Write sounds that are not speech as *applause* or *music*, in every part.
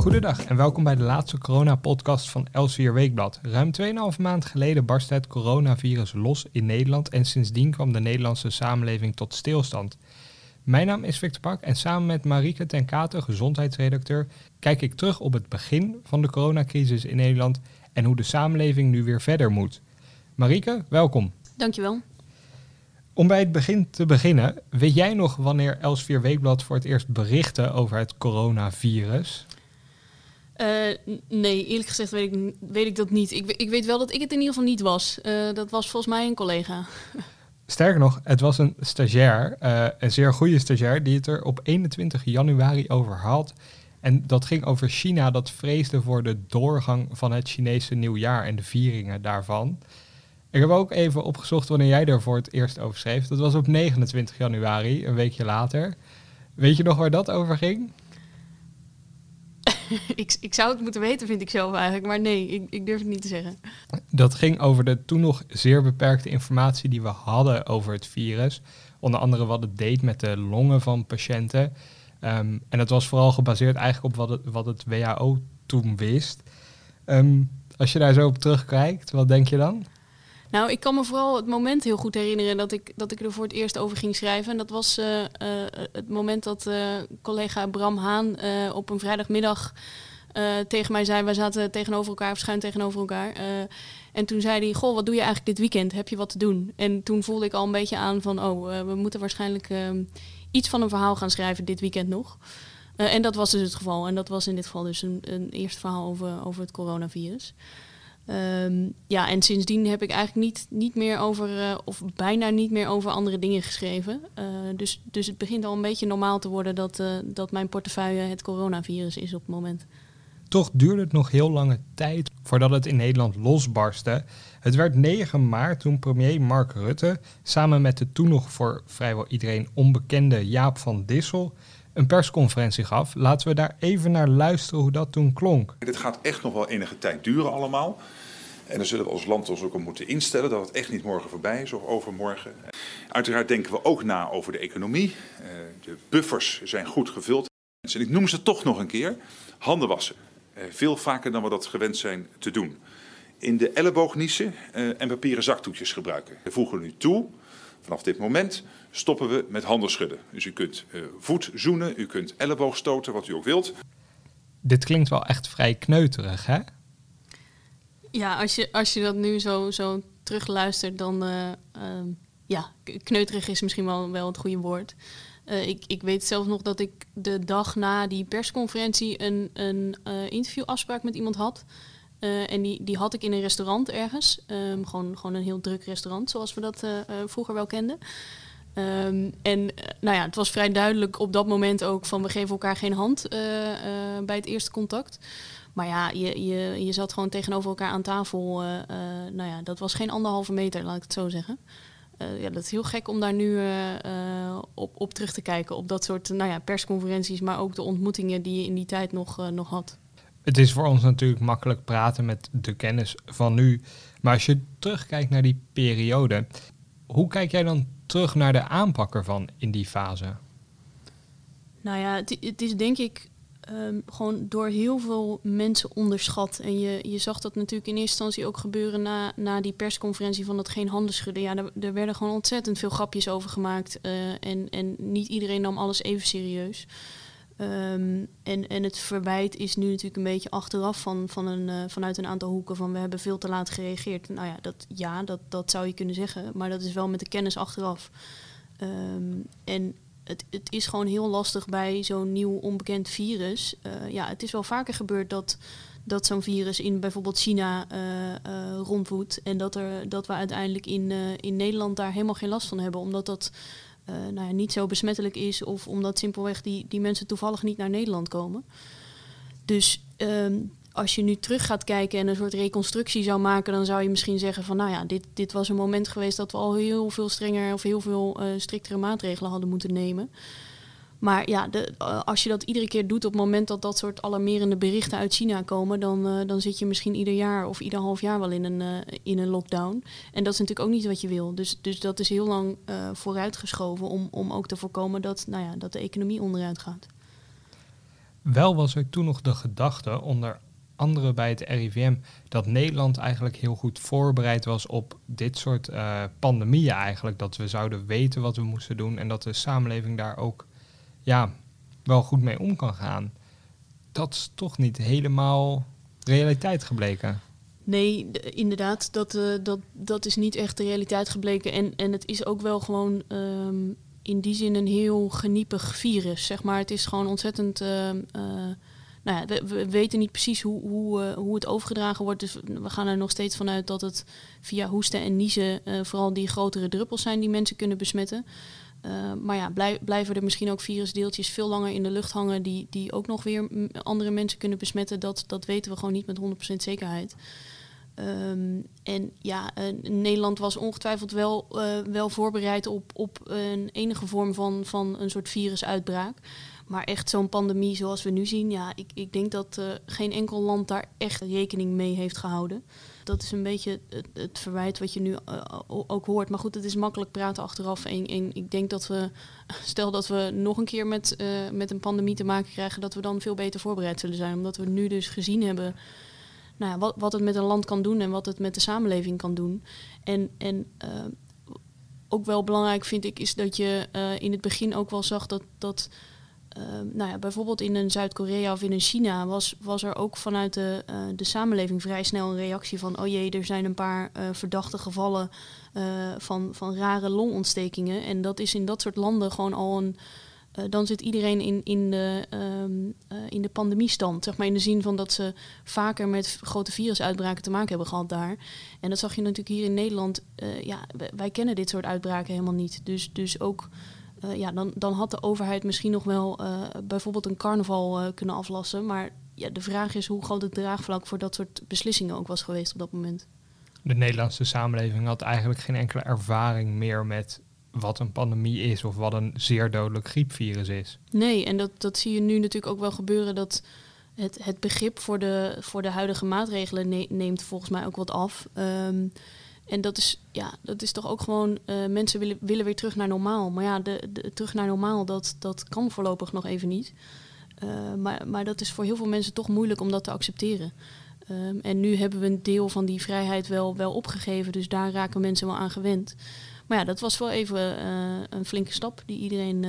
Goedendag en welkom bij de laatste corona-podcast van Elsevier Weekblad. Ruim 2,5 maand geleden barstte het coronavirus los in Nederland en sindsdien kwam de Nederlandse samenleving tot stilstand. Mijn naam is Victor Pak en samen met Marieke ten Katen, gezondheidsredacteur, kijk ik terug op het begin van de coronacrisis in Nederland en hoe de samenleving nu weer verder moet. Marieke, welkom. Dankjewel. Om bij het begin te beginnen, weet jij nog wanneer Elsevier Weekblad voor het eerst berichtte over het coronavirus? Uh, nee, eerlijk gezegd weet ik, weet ik dat niet. Ik, ik, weet wel dat ik het in ieder geval niet was. Uh, dat was volgens mij een collega. *laughs* Sterker nog, het was een stagiair, uh, een zeer goede stagiair, die het er op 21 januari over had. En dat ging over China dat vreesde voor de doorgang van het Chinese nieuwjaar en de vieringen daarvan. Ik heb ook even opgezocht wanneer jij er voor het eerst over schreef. Dat was op 29 januari, een weekje later. Weet je nog waar dat over ging? *laughs* ik, ik zou het moeten weten, vind ik zelf eigenlijk. Maar nee, ik, ik durf het niet te zeggen. Dat ging over de toen nog zeer beperkte informatie die we hadden over het virus. Onder andere wat het deed met de longen van patiënten. Um, en dat was vooral gebaseerd eigenlijk op wat het, wat het WHO toen wist. Um, als je daar zo op terugkijkt, wat denk je dan? Nou, ik kan me vooral het moment heel goed herinneren dat ik, dat ik er voor het eerst over ging schrijven. En dat was uh, uh, het moment dat uh, collega Bram Haan op een vrijdagmiddag tegen mij zei... wij zaten tegenover elkaar, of schuin tegenover elkaar. en toen zei hij, goh, wat doe je eigenlijk dit weekend? Heb je wat te doen? En toen voelde ik al een beetje aan van... oh, we moeten waarschijnlijk iets van een verhaal gaan schrijven dit weekend nog. en dat was dus het geval. En dat was in dit geval dus een, een eerste verhaal over, over het coronavirus. Um, ja, en sindsdien heb ik eigenlijk niet, niet meer over, uh, of bijna niet meer over andere dingen geschreven. Uh, dus, dus het begint al een beetje normaal te worden dat, uh, dat mijn portefeuille het coronavirus is op het moment. Toch duurde het nog heel lange tijd voordat het in Nederland losbarstte. Het werd 9 maart toen premier Mark Rutte samen met de toen nog voor vrijwel iedereen onbekende Jaap van Dissel een persconferentie gaf. Laten we daar even naar luisteren hoe dat toen klonk. Dit gaat echt nog wel enige tijd duren allemaal. En dan zullen we als land ons ook op moeten instellen dat het echt niet morgen voorbij is of overmorgen. Uiteraard denken we ook na over de economie. De buffers zijn goed gevuld. En ik noem ze toch nog een keer. Handen wassen. Veel vaker dan we dat gewend zijn te doen. In de elleboog niezen en papieren zaktoetjes gebruiken. We voegen nu toe, vanaf dit moment stoppen we met handen schudden. Dus u kunt voet zoenen, u kunt elleboog stoten, wat u ook wilt. Dit klinkt wel echt vrij kneuterig, hè? Ja, als je, als je dat nu zo, zo terugluistert, dan uh, uh, ja, kneuterig is misschien wel, wel het goede woord. Uh, ik, ik weet zelfs nog dat ik de dag na die persconferentie een, een interviewafspraak met iemand had. en die, die had ik in een restaurant ergens. Um, gewoon, gewoon een heel druk restaurant, zoals we dat vroeger wel kenden. Um, en nou ja, het was vrij duidelijk op dat moment ook van we geven elkaar geen hand bij het eerste contact. Maar ja, je, je, je zat gewoon tegenover elkaar aan tafel. Uh, uh, nou ja, dat was geen anderhalve meter, laat ik het zo zeggen. Uh, ja, dat is heel gek om daar nu op, op terug te kijken. Op dat soort nou ja, persconferenties, maar ook de ontmoetingen die je in die tijd nog, nog had. Het is voor ons natuurlijk makkelijk praten met de kennis van nu. Maar als je terugkijkt naar die periode, hoe kijk jij dan terug naar de aanpak ervan in die fase? Nou ja, het, het is denk ik um, gewoon door heel veel mensen onderschat. En je, je zag dat natuurlijk in eerste instantie ook gebeuren na, na die persconferentie van dat geen handen schudden. Ja, er, er werden gewoon ontzettend veel grapjes over gemaakt. Uh, en, en niet iedereen nam alles even serieus. Um, en, en het verwijt is nu natuurlijk een beetje achteraf van, van een, uh, vanuit een aantal hoeken van we hebben veel te laat gereageerd. Nou ja, dat, ja dat, dat zou je kunnen zeggen, maar dat is wel met de kennis achteraf. Um, en het, het is gewoon heel lastig bij zo'n nieuw onbekend virus. Uh, ja, het is wel vaker gebeurd dat, dat zo'n virus in bijvoorbeeld China uh, uh, rondwoedt. En dat, er, dat we uiteindelijk in, in Nederland daar helemaal geen last van hebben. Omdat dat nou ja, niet zo besmettelijk is. Of omdat simpelweg die, die mensen toevallig niet naar Nederland komen. Dus um, als je nu terug gaat kijken en een soort reconstructie zou maken, dan zou je misschien zeggen van nou ja, dit, dit was een moment geweest dat we al heel veel strenger of heel veel uh, striktere maatregelen hadden moeten nemen. Maar ja, de, uh, als je dat iedere keer doet op het moment dat dat soort alarmerende berichten uit China komen, dan, uh, dan zit je misschien ieder jaar of ieder half jaar wel in een, in een lockdown. En dat is natuurlijk ook niet wat je wil. Dus, dus dat is heel lang vooruitgeschoven om, om ook te voorkomen dat, nou ja, dat de economie onderuit gaat. Wel was er toen nog de gedachte, onder andere bij het RIVM, dat Nederland eigenlijk heel goed voorbereid was op dit soort uh, pandemieën eigenlijk. Dat we zouden weten wat we moesten doen en dat de samenleving daar ook ja, wel goed mee om kan gaan. Dat is toch niet helemaal realiteit gebleken. Nee, inderdaad, dat, uh, dat, dat is niet echt de realiteit gebleken. En, en het is ook wel gewoon um, in die zin een heel geniepig virus. Zeg maar. Het is gewoon ontzettend. Uh, nou we, we, weten niet precies hoe, hoe, uh, hoe het overgedragen wordt. Dus we gaan er nog steeds vanuit dat het via hoesten en niezen vooral die grotere druppels zijn die mensen kunnen besmetten. Uh, maar ja, blijven er misschien ook virusdeeltjes veel langer in de lucht hangen die, die ook nog weer andere mensen kunnen besmetten. Dat, dat weten we gewoon niet met 100% zekerheid. Um, en ja, Nederland was ongetwijfeld wel, wel voorbereid op, op een enige vorm van, van een soort virusuitbraak. Maar echt zo'n pandemie zoals we nu zien, ja, ik, ik denk dat uh, geen enkel land daar echt rekening mee heeft gehouden. Dat is een beetje het, het verwijt wat je nu ook hoort. Maar goed, het is makkelijk praten achteraf. En, ik denk dat we, *laughs* stel dat we nog een keer met, met een pandemie te maken krijgen, dat we dan veel beter voorbereid zullen zijn. Omdat we nu dus gezien hebben nou ja, wat, wat het met een land kan doen en wat het met de samenleving kan doen. En, en ook wel belangrijk vind ik is dat je in het begin ook wel zag dat, dat uh, nou ja, bijvoorbeeld in een Zuid-Korea of in een China was, was er ook vanuit de, de samenleving vrij snel een reactie van oh jee, er zijn een paar verdachte gevallen van, van rare longontstekingen. En dat is in dat soort landen gewoon al een dan zit iedereen in, in, de, uh, in de pandemiestand. Zeg maar in de zin van dat ze vaker met grote virusuitbraken te maken hebben gehad daar. En dat zag je natuurlijk hier in Nederland. Ja, wij kennen dit soort uitbraken helemaal niet. Dus, dus ook. Ja, dan, dan had de overheid misschien nog wel bijvoorbeeld een carnaval kunnen aflassen. Maar ja, de vraag is hoe groot het draagvlak voor dat soort beslissingen ook was geweest op dat moment. De Nederlandse samenleving had eigenlijk geen enkele ervaring meer met wat een pandemie is of wat een zeer dodelijk griepvirus is. Nee, en dat, dat zie je nu natuurlijk ook wel gebeuren dat het, het begrip voor de, voor de huidige maatregelen neemt volgens mij ook wat af. Um, en dat is, ja, dat is toch ook gewoon, uh, mensen willen, willen weer terug naar normaal. Maar ja, de, terug naar normaal, dat, dat kan voorlopig nog even niet. Uh, maar, maar dat is voor heel veel mensen toch moeilijk om dat te accepteren. Um, en nu hebben we een deel van die vrijheid wel, wel opgegeven, dus daar raken mensen wel aan gewend. Maar ja, dat was wel even uh, een flinke stap die iedereen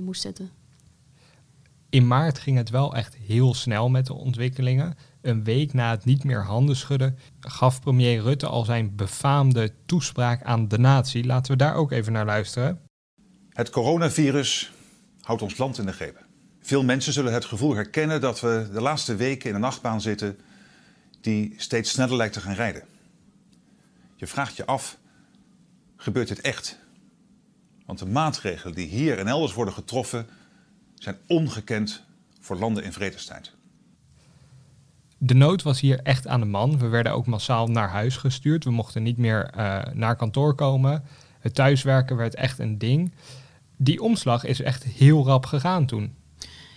moest zetten. In maart ging het wel echt heel snel met de ontwikkelingen. Een week na het niet meer handen schudden gaf premier Rutte al zijn befaamde toespraak aan de natie. Laten we daar ook even naar luisteren. Het coronavirus houdt ons land in de greep. Veel mensen zullen het gevoel herkennen dat we de laatste weken in een nachtbaan zitten die steeds sneller lijkt te gaan rijden. Je vraagt je af gebeurt dit echt. Want de maatregelen die hier en elders worden getroffen zijn ongekend voor landen in vredestijd. De nood was hier echt aan de man. We werden ook massaal naar huis gestuurd. We mochten niet meer uh, naar kantoor komen. Het thuiswerken werd echt een ding. Die omslag is echt heel rap gegaan toen.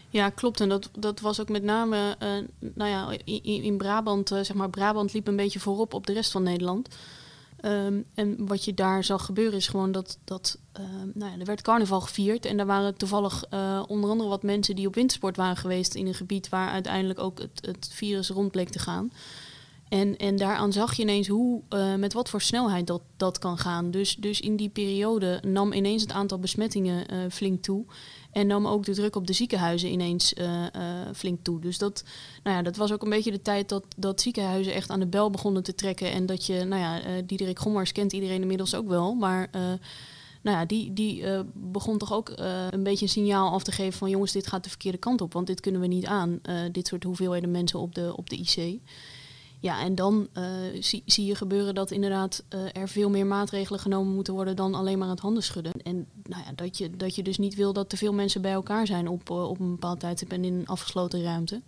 Ja, klopt. En dat, dat was ook met name, uh, nou ja, in, in Brabant, uh, zeg maar, Brabant liep een beetje voorop op de rest van Nederland. Um, en wat je daar zag gebeuren is gewoon dat, dat um, nou ja, er werd carnaval gevierd. En daar waren toevallig uh, onder andere wat mensen die op wintersport waren geweest in een gebied waar uiteindelijk ook het, het virus rond bleek te gaan. En, en daaraan zag je ineens hoe, uh, met wat voor snelheid dat, dat kan gaan. Dus, dus in die periode nam ineens het aantal besmettingen uh, flink toe. En nam ook de druk op de ziekenhuizen ineens uh, flink toe. Dus dat, nou ja, dat was ook een beetje de tijd dat, dat ziekenhuizen echt aan de bel begonnen te trekken. En dat je, nou ja, Diederik Gommers kent iedereen inmiddels ook wel. Maar nou ja, die, die begon toch ook een beetje een signaal af te geven van jongens, dit gaat de verkeerde kant op, want dit kunnen we niet aan, dit soort hoeveelheden mensen op de, op de IC. Ja, en dan uh, zie, zie, je gebeuren dat inderdaad uh, er veel meer maatregelen genomen moeten worden dan alleen maar het handen schudden. En nou ja, dat, je, dat je dus niet wil dat te veel mensen bij elkaar zijn op, uh, op een bepaald tijdstip en in een afgesloten ruimte.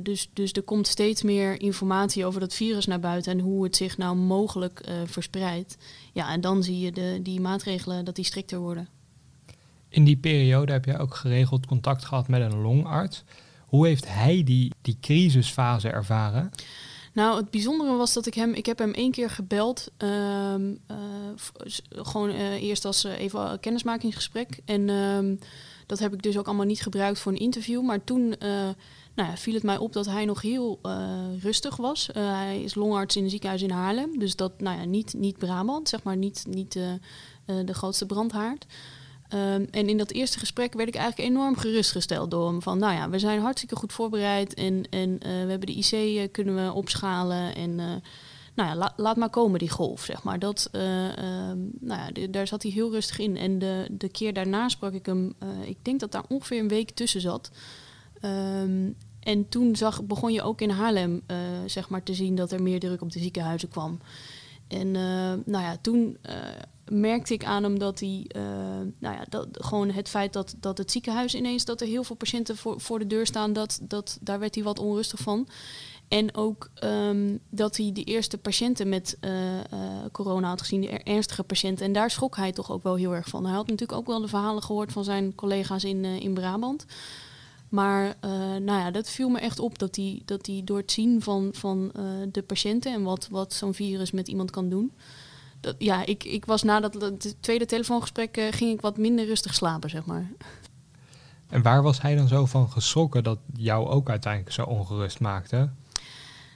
dus, dus er komt steeds meer informatie over dat virus naar buiten en hoe het zich nou mogelijk verspreidt. Ja, en dan zie je de, die maatregelen dat die strikter worden. In die periode heb je ook geregeld contact gehad met een longarts. Hoe heeft hij die, die crisisfase ervaren? Nou, het bijzondere was dat ik hem, ik heb hem één keer gebeld. Um, gewoon uh, eerst als uh, even kennismakingsgesprek. En um, dat heb ik dus ook allemaal niet gebruikt voor een interview. Maar toen nou ja, viel het mij op dat hij nog heel rustig was. hij is longarts in een ziekenhuis in Haarlem. Dus dat, nou ja, niet, niet Brabant, zeg maar, niet, niet de grootste brandhaard. Ehm, en in dat eerste gesprek werd ik eigenlijk enorm gerustgesteld door hem. Van nou ja, we zijn hartstikke goed voorbereid en, en uh, we hebben de IC uh, kunnen we opschalen. En uh, nou ja, laat maar komen die golf, zeg maar. Dat, ehm, nou ja, daar zat hij heel rustig in. En de, de keer daarna sprak ik hem, ik denk dat daar ongeveer een week tussen zat. Um, en toen zag, begon je ook in Haarlem zeg maar, te zien dat er meer druk op de ziekenhuizen kwam. En nou ja, toen merkte ik aan hem dat hij, uh, nou ja, dat, gewoon het feit dat, dat het ziekenhuis ineens, dat er heel veel patiënten voor, voor de deur staan, dat, dat, daar werd hij wat onrustig van. En ook um, dat hij de eerste patiënten met corona had gezien, de ernstige patiënten. En daar schrok hij toch ook wel heel erg van. Hij had natuurlijk ook wel de verhalen gehoord van zijn collega's in, in Brabant. Maar nou ja, dat viel me echt op dat hij, dat hij door het zien van, van de patiënten en wat, wat zo'n virus met iemand kan doen, dat, ja, ik, ik was na dat tweede telefoongesprek uh, ging ik wat minder rustig slapen, zeg maar. En waar was hij dan zo van geschrokken dat jou ook uiteindelijk zo ongerust maakte?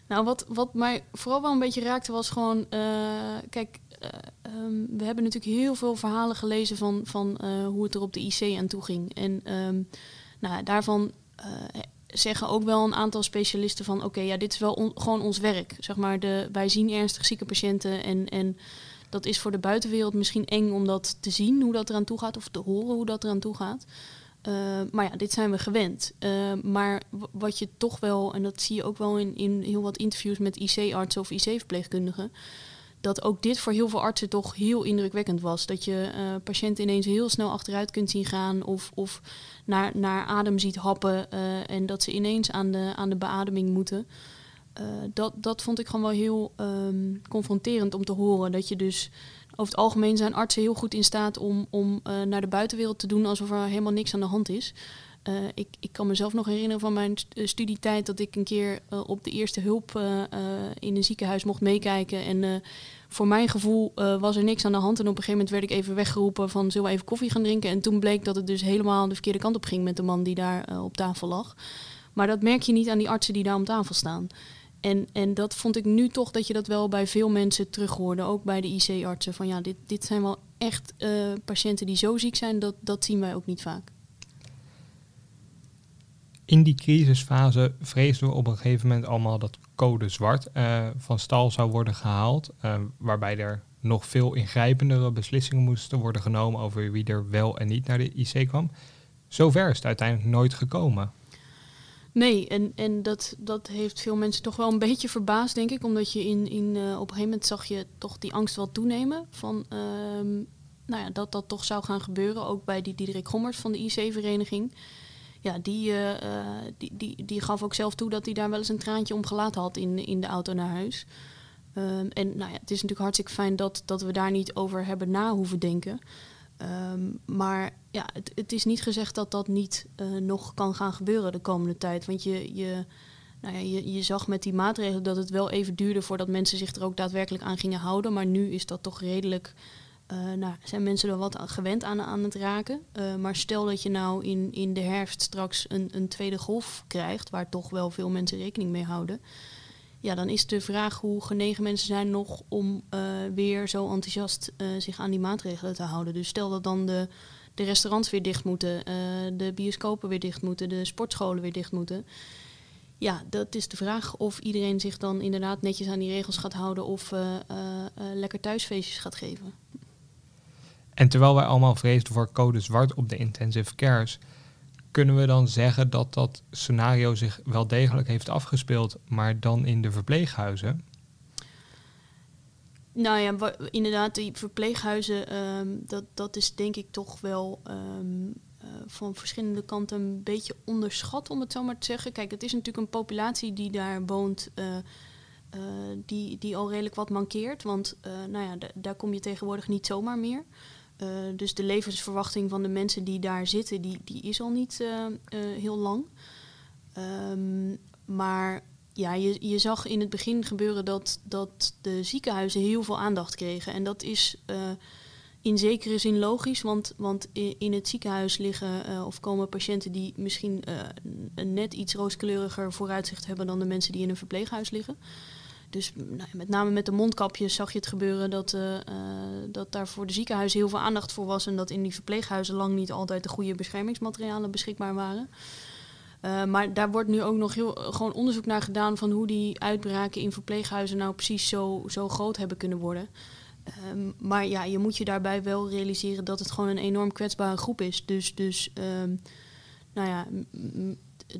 Nou, wat, wat mij vooral wel een beetje raakte was gewoon, kijk, uh, um, we hebben natuurlijk heel veel verhalen gelezen van, van hoe het er op de IC aan toe ging. En um, nou, daarvan zeggen ook wel een aantal specialisten van, oké, ja, dit is wel on, gewoon ons werk. Zeg maar, de, wij zien ernstig zieke patiënten en, en dat is voor de buitenwereld misschien eng om dat te zien, hoe dat eraan toe gaat, of te horen hoe dat eraan toe gaat. Uh, maar ja, dit zijn we gewend. Uh, maar wat je toch wel, en dat zie je ook wel in, in heel wat interviews met IC-artsen of IC-verpleegkundigen, dat ook dit voor heel veel artsen toch heel indrukwekkend was. Dat je uh, patiënten ineens heel snel achteruit kunt zien gaan of, of naar, naar adem ziet happen en dat ze ineens aan de, aan de beademing moeten. Uh, dat, dat vond ik gewoon wel heel um, confronterend om te horen. Dat je dus over het algemeen zijn artsen heel goed in staat om, om naar de buitenwereld te doen alsof er helemaal niks aan de hand is. Uh, ik, ik kan mezelf nog herinneren van mijn studietijd dat ik een keer op de eerste hulp in een ziekenhuis mocht meekijken. En voor mijn gevoel was er niks aan de hand. En op een gegeven moment werd ik even weggeroepen van zullen we even koffie gaan drinken. En toen bleek dat het dus helemaal de verkeerde kant op ging met de man die daar op tafel lag. Maar dat merk je niet aan die artsen die daar om tafel staan. En, en dat vond ik nu toch dat je dat wel bij veel mensen terug hoorde, ook bij de IC-artsen. Van ja, dit, dit zijn wel echt patiënten die zo ziek zijn, dat, dat zien wij ook niet vaak. In die crisisfase vreesden we op een gegeven moment allemaal dat code zwart uh, van stal zou worden gehaald, uh, waarbij er nog veel ingrijpendere beslissingen moesten worden genomen over wie er wel en niet naar de IC kwam. Zover is het uiteindelijk nooit gekomen. Nee, en, en dat, dat heeft veel mensen toch wel een beetje verbaasd, denk ik. Omdat je in, in, uh, op een gegeven moment zag je toch die angst wel toenemen. Van, um, nou ja, dat dat toch zou gaan gebeuren. Ook bij die Diederik Gommers van de IC-vereniging. Ja, die, uh, die, die, die gaf ook zelf toe dat hij daar wel eens een traantje om gelaten had in, in de auto naar huis. Um, en nou ja, het is natuurlijk hartstikke fijn dat, dat we daar niet over hebben na hoeven denken. Um, maar ja, het, het, is niet gezegd dat dat niet uh, nog kan gaan gebeuren de komende tijd. Want je, je, nou ja, je, je zag met die maatregelen dat het wel even duurde voordat mensen zich er ook daadwerkelijk aan gingen houden. Maar nu is dat toch redelijk. Uh, nou, zijn mensen er wat gewend aan, aan het raken. Uh, maar stel dat je nou in, in de herfst straks een, een tweede golf krijgt, waar toch wel veel mensen rekening mee houden ja, dan is de vraag hoe genegen mensen zijn nog om uh, weer zo enthousiast zich aan die maatregelen te houden. Dus stel dat dan de, de restaurants weer dicht moeten, de bioscopen weer dicht moeten, de sportscholen weer dicht moeten. Ja, dat is de vraag of iedereen zich dan inderdaad netjes aan die regels gaat houden of lekker thuisfeestjes gaat geven. En terwijl wij allemaal vreesden voor code zwart op de intensive cares, kunnen we dan zeggen dat dat scenario zich wel degelijk heeft afgespeeld, maar dan in de verpleeghuizen? Nou ja, inderdaad, die verpleeghuizen, um, dat, dat is denk ik toch wel um, uh, van verschillende kanten een beetje onderschat, om het zo maar te zeggen. Kijk, het is natuurlijk een populatie die daar woont, uh, uh, die, die al redelijk wat mankeert. Want nou ja, daar kom je tegenwoordig niet zomaar meer. Uh, dus de levensverwachting van de mensen die daar zitten, die, die is al niet uh, uh, heel lang. Um, maar ja, je, je zag in het begin gebeuren dat, dat de ziekenhuizen heel veel aandacht kregen. En dat is in zekere zin logisch, want, want in het ziekenhuis liggen of komen patiënten die misschien een net iets rooskleuriger vooruitzicht hebben dan de mensen die in een verpleeghuis liggen. Dus nou, met name met de mondkapjes zag je het gebeuren dat, uh, dat daar voor de ziekenhuizen heel veel aandacht voor was. En dat in die verpleeghuizen lang niet altijd de goede beschermingsmaterialen beschikbaar waren. Uh, maar daar wordt nu ook nog heel, gewoon onderzoek naar gedaan van hoe die uitbraken in verpleeghuizen nou precies zo, zo groot hebben kunnen worden. Um, maar ja, je moet je daarbij wel realiseren dat het gewoon een enorm kwetsbare groep is. Dus, dus um, nou ja,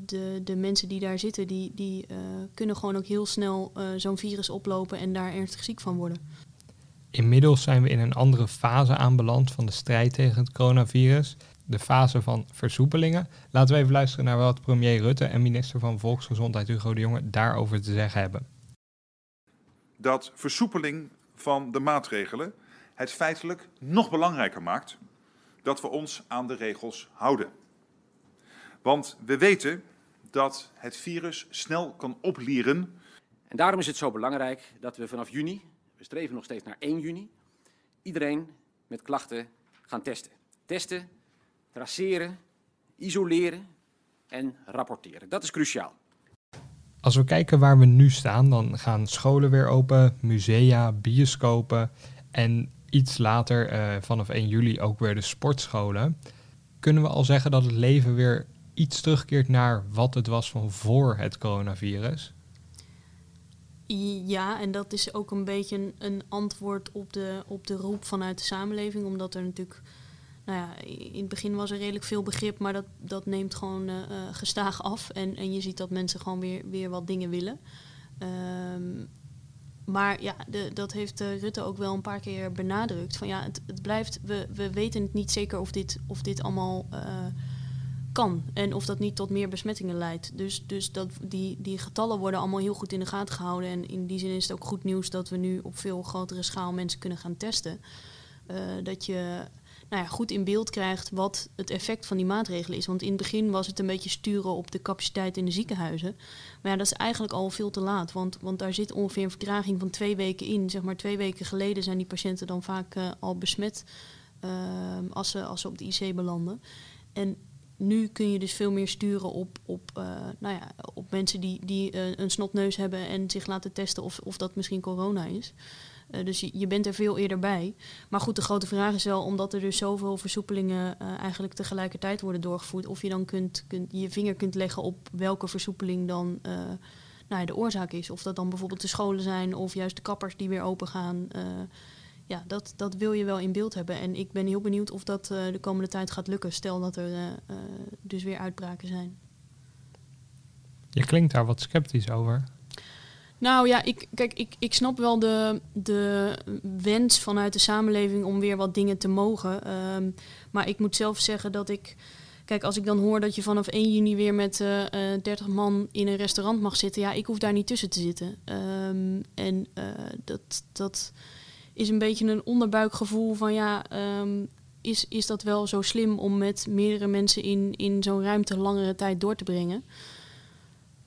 de, de mensen die daar zitten, die, die uh, kunnen gewoon ook heel snel uh, zo'n virus oplopen en daar ernstig ziek van worden. Inmiddels zijn we in een andere fase aanbeland van de strijd tegen het coronavirus. De fase van versoepelingen. Laten we even luisteren naar wat premier Rutte en minister van Volksgezondheid Hugo de Jonge daarover te zeggen hebben. Dat versoepeling van de maatregelen het feitelijk nog belangrijker maakt dat we ons aan de regels houden. Want we weten dat het virus snel kan oplieren. En daarom is het zo belangrijk dat we vanaf juni, we streven nog steeds naar 1 juni, iedereen met klachten gaan testen. Testen, traceren, isoleren en rapporteren. Dat is cruciaal. Als we kijken waar we nu staan, dan gaan scholen weer open, musea, bioscopen en iets later, uh, vanaf 1 juli, ook weer de sportscholen. Kunnen we al zeggen dat het leven weer iets terugkeert naar wat het was van voor het coronavirus? Ja, en dat is ook een beetje een, antwoord op de, op de roep vanuit de samenleving. Omdat er natuurlijk, nou ja, in het begin was er redelijk veel begrip, maar dat, dat neemt gewoon uh, gestaag af. En, en je ziet dat mensen gewoon weer, weer wat dingen willen. Um, maar ja, de, dat heeft uh, Rutte ook wel een paar keer benadrukt. Van ja, het, het blijft, we, we weten niet zeker of dit, of dit allemaal kan. En of dat niet tot meer besmettingen leidt. Dus, dus dat, die, die getallen worden allemaal heel goed in de gaten gehouden. En in die zin is het ook goed nieuws dat we nu op veel grotere schaal mensen kunnen gaan testen. Uh, dat je nou ja, goed in beeld krijgt wat het effect van die maatregelen is. Want in het begin was het een beetje sturen op de capaciteit in de ziekenhuizen. Maar ja, dat is eigenlijk al veel te laat. Want, want daar zit ongeveer een vertraging van twee weken in. Zeg maar twee weken geleden zijn die patiënten dan vaak uh, al besmet. Uh, als, ze, als ze op de IC belanden. En nu kun je dus veel meer sturen op, op, uh, nou ja, op mensen die, die uh, een snotneus hebben en zich laten testen of, of dat misschien corona is. Uh, dus je, je, bent er veel eerder bij. Maar goed, de grote vraag is wel, omdat er dus zoveel versoepelingen eigenlijk tegelijkertijd worden doorgevoerd, of je dan kunt, kunt, je vinger kunt leggen op welke versoepeling dan nou ja, de oorzaak is. Of dat dan bijvoorbeeld de scholen zijn of juist de kappers die weer open gaan ja, dat, dat wil je wel in beeld hebben. En ik ben heel benieuwd of dat uh, de komende tijd gaat lukken. Stel dat er uh, uh, dus weer uitbraken zijn. Je klinkt daar wat sceptisch over. Nou ja, ik, kijk, ik, ik snap wel de, de wens vanuit de samenleving om weer wat dingen te mogen. Um, maar ik moet zelf zeggen dat ik. Kijk, als ik dan hoor dat je vanaf 1 juni weer met uh, 30 man in een restaurant mag zitten, ja, ik hoef daar niet tussen te zitten. Um, en dat. dat is een beetje een onderbuikgevoel van ja, um, is, is dat wel zo slim om met meerdere mensen in, in zo'n ruimte langere tijd door te brengen?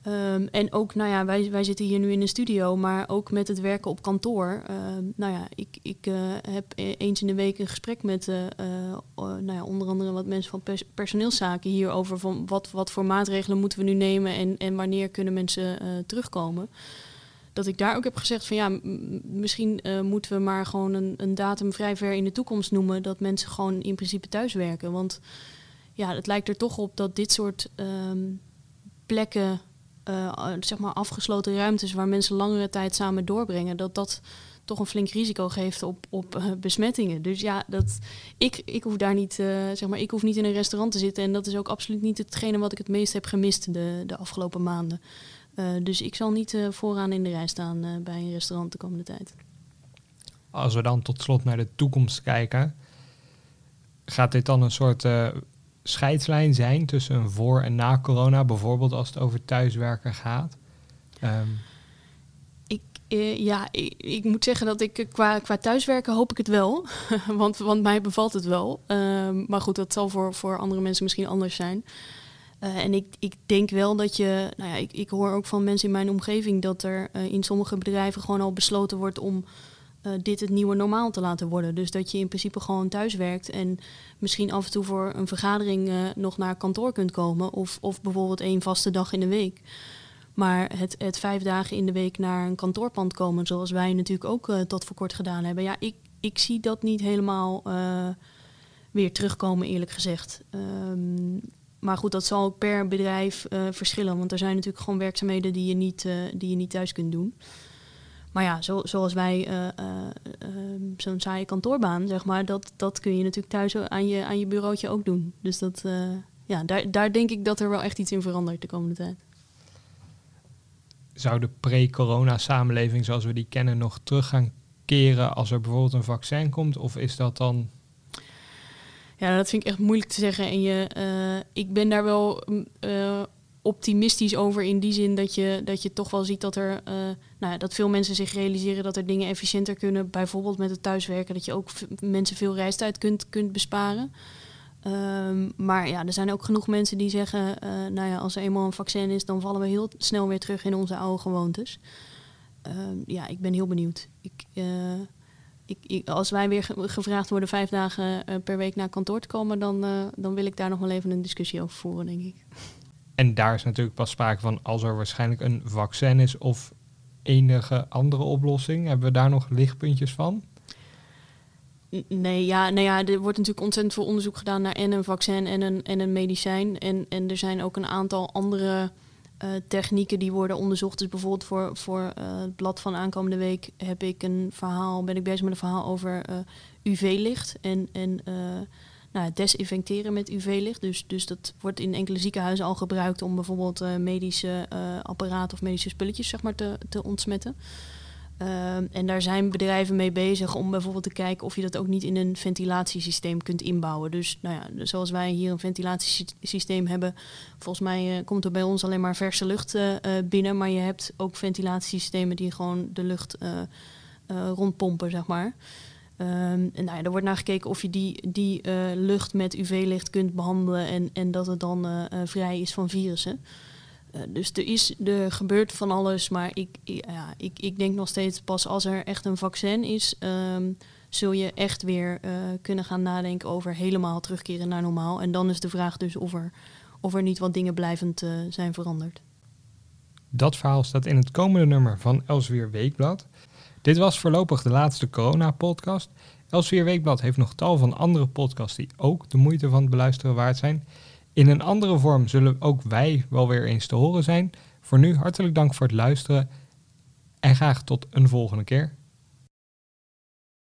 Um, en ook, nou ja, wij, wij zitten hier nu in een studio, maar ook met het werken op kantoor. Uh, nou ja, ik, ik uh, heb e-, eens in de week een gesprek met uh, nou ja, onder andere wat mensen van pers personeelszaken hierover. Van wat, wat voor maatregelen moeten we nu nemen en, en wanneer kunnen mensen terugkomen dat ik daar ook heb gezegd van ja, misschien uh, moeten we maar gewoon een, een, datum vrij ver in de toekomst noemen dat mensen gewoon in principe thuis werken. Want ja, het lijkt er toch op dat dit soort um, plekken, uh, zeg maar afgesloten ruimtes waar mensen langere tijd samen doorbrengen, dat dat toch een flink risico geeft op, op besmettingen. Dus ja, dat, ik, ik hoef daar niet, zeg maar, ik hoef niet in een restaurant te zitten. En dat is ook absoluut niet hetgene wat ik het meest heb gemist de, de afgelopen maanden. Uh, dus ik zal niet uh, vooraan in de rij staan uh, bij een restaurant de komende tijd. Als we dan tot slot naar de toekomst kijken, gaat dit dan een soort scheidslijn zijn tussen een voor- en na corona, bijvoorbeeld als het over thuiswerken gaat? Um. Ik, ja, ik, ik, moet zeggen dat ik qua, qua thuiswerken hoop ik het wel, *laughs* want, want mij bevalt het wel. Ehm, maar goed, dat zal voor, voor andere mensen misschien anders zijn. Uh, en ik, ik denk wel dat je, nou ja, ik, ik hoor ook van mensen in mijn omgeving dat er uh, in sommige bedrijven gewoon al besloten wordt om eh, dit het nieuwe normaal te laten worden. Dus dat je in principe gewoon thuis werkt en misschien af en toe voor een vergadering eh, nog naar kantoor kunt komen. Of, of bijvoorbeeld één vaste dag in de week. Maar het, het vijf dagen in de week naar een kantoorpand komen, zoals wij natuurlijk ook tot voor kort gedaan hebben. Ja, ik, ik zie dat niet helemaal weer terugkomen, eerlijk gezegd. Um, maar goed, dat zal ook per bedrijf uh, verschillen. Want er zijn natuurlijk gewoon werkzaamheden die je niet, uh, die je niet thuis kunt doen. Maar ja, zo, zoals wij uh, zo'n saaie kantoorbaan, zeg maar, dat, dat kun je natuurlijk thuis aan je, aan je bureautje ook doen. Dus dat, ja, daar, daar denk ik dat er wel echt iets in verandert de komende tijd. Zou de pre-corona samenleving zoals we die kennen nog terug gaan keren als er bijvoorbeeld een vaccin komt? Of is dat dan ja, dat vind ik echt moeilijk te zeggen. En je, uh, ik ben daar wel uh, optimistisch over in die zin dat je, dat je toch wel ziet dat er uh, nou dat veel mensen zich realiseren dat er dingen efficiënter kunnen. Bijvoorbeeld met het thuiswerken, dat je ook mensen veel reistijd kunt, kunt besparen. Um, maar ja, er zijn ook genoeg mensen die zeggen, nou ja, als er eenmaal een vaccin is, dan vallen we heel snel weer terug in onze oude gewoontes. Um, ja, ik ben heel benieuwd. Ik, ik, als wij weer gevraagd worden vijf dagen uh, per week naar kantoor te komen, dan, uh, dan wil ik daar nog wel even een discussie over voeren, denk ik. En daar is natuurlijk pas sprake van als er waarschijnlijk een vaccin is of enige andere oplossing. Hebben we daar nog lichtpuntjes van? Nee, ja, nou ja, er wordt natuurlijk ontzettend veel onderzoek gedaan naar en een vaccin en een, en een medicijn. En, en er zijn ook een aantal andere uh, technieken die worden onderzocht. Dus bijvoorbeeld voor, voor uh, het blad van aankomende week heb ik een verhaal, ben ik bezig met een verhaal over uh, UV-licht en, en nou, desinfecteren met UV-licht. Dus, dus dat wordt in enkele ziekenhuizen al gebruikt om bijvoorbeeld medische apparaten of medische spulletjes zeg maar, te, te ontsmetten. Um, en daar zijn bedrijven mee bezig om bijvoorbeeld te kijken of je dat ook niet in een ventilatiesysteem kunt inbouwen. Dus nou ja, zoals wij hier een ventilatiesysteem hebben, volgens mij uh, komt er bij ons alleen maar verse lucht uh, binnen. Maar je hebt ook ventilatiesystemen die gewoon de lucht rondpompen, zeg maar. Um, en nou ja, er wordt naar gekeken of je die, die lucht met UV-licht kunt behandelen en, en dat het dan vrij is van virussen. Uh, dus er, is, er gebeurt van alles, maar ik, ja, ik, ik denk nog steeds pas als er echt een vaccin is, um, zul je echt weer uh, kunnen gaan nadenken over helemaal terugkeren naar normaal. En dan is de vraag dus of er, of er niet wat dingen blijvend uh, zijn veranderd. Dat verhaal staat in het komende nummer van Elsweer Weekblad. Dit was voorlopig de laatste corona-podcast. Elsweer Weekblad heeft nog tal van andere podcasts die ook de moeite van het beluisteren waard zijn. In een andere vorm zullen ook wij wel weer eens te horen zijn. Voor nu hartelijk dank voor het luisteren en graag tot een volgende keer.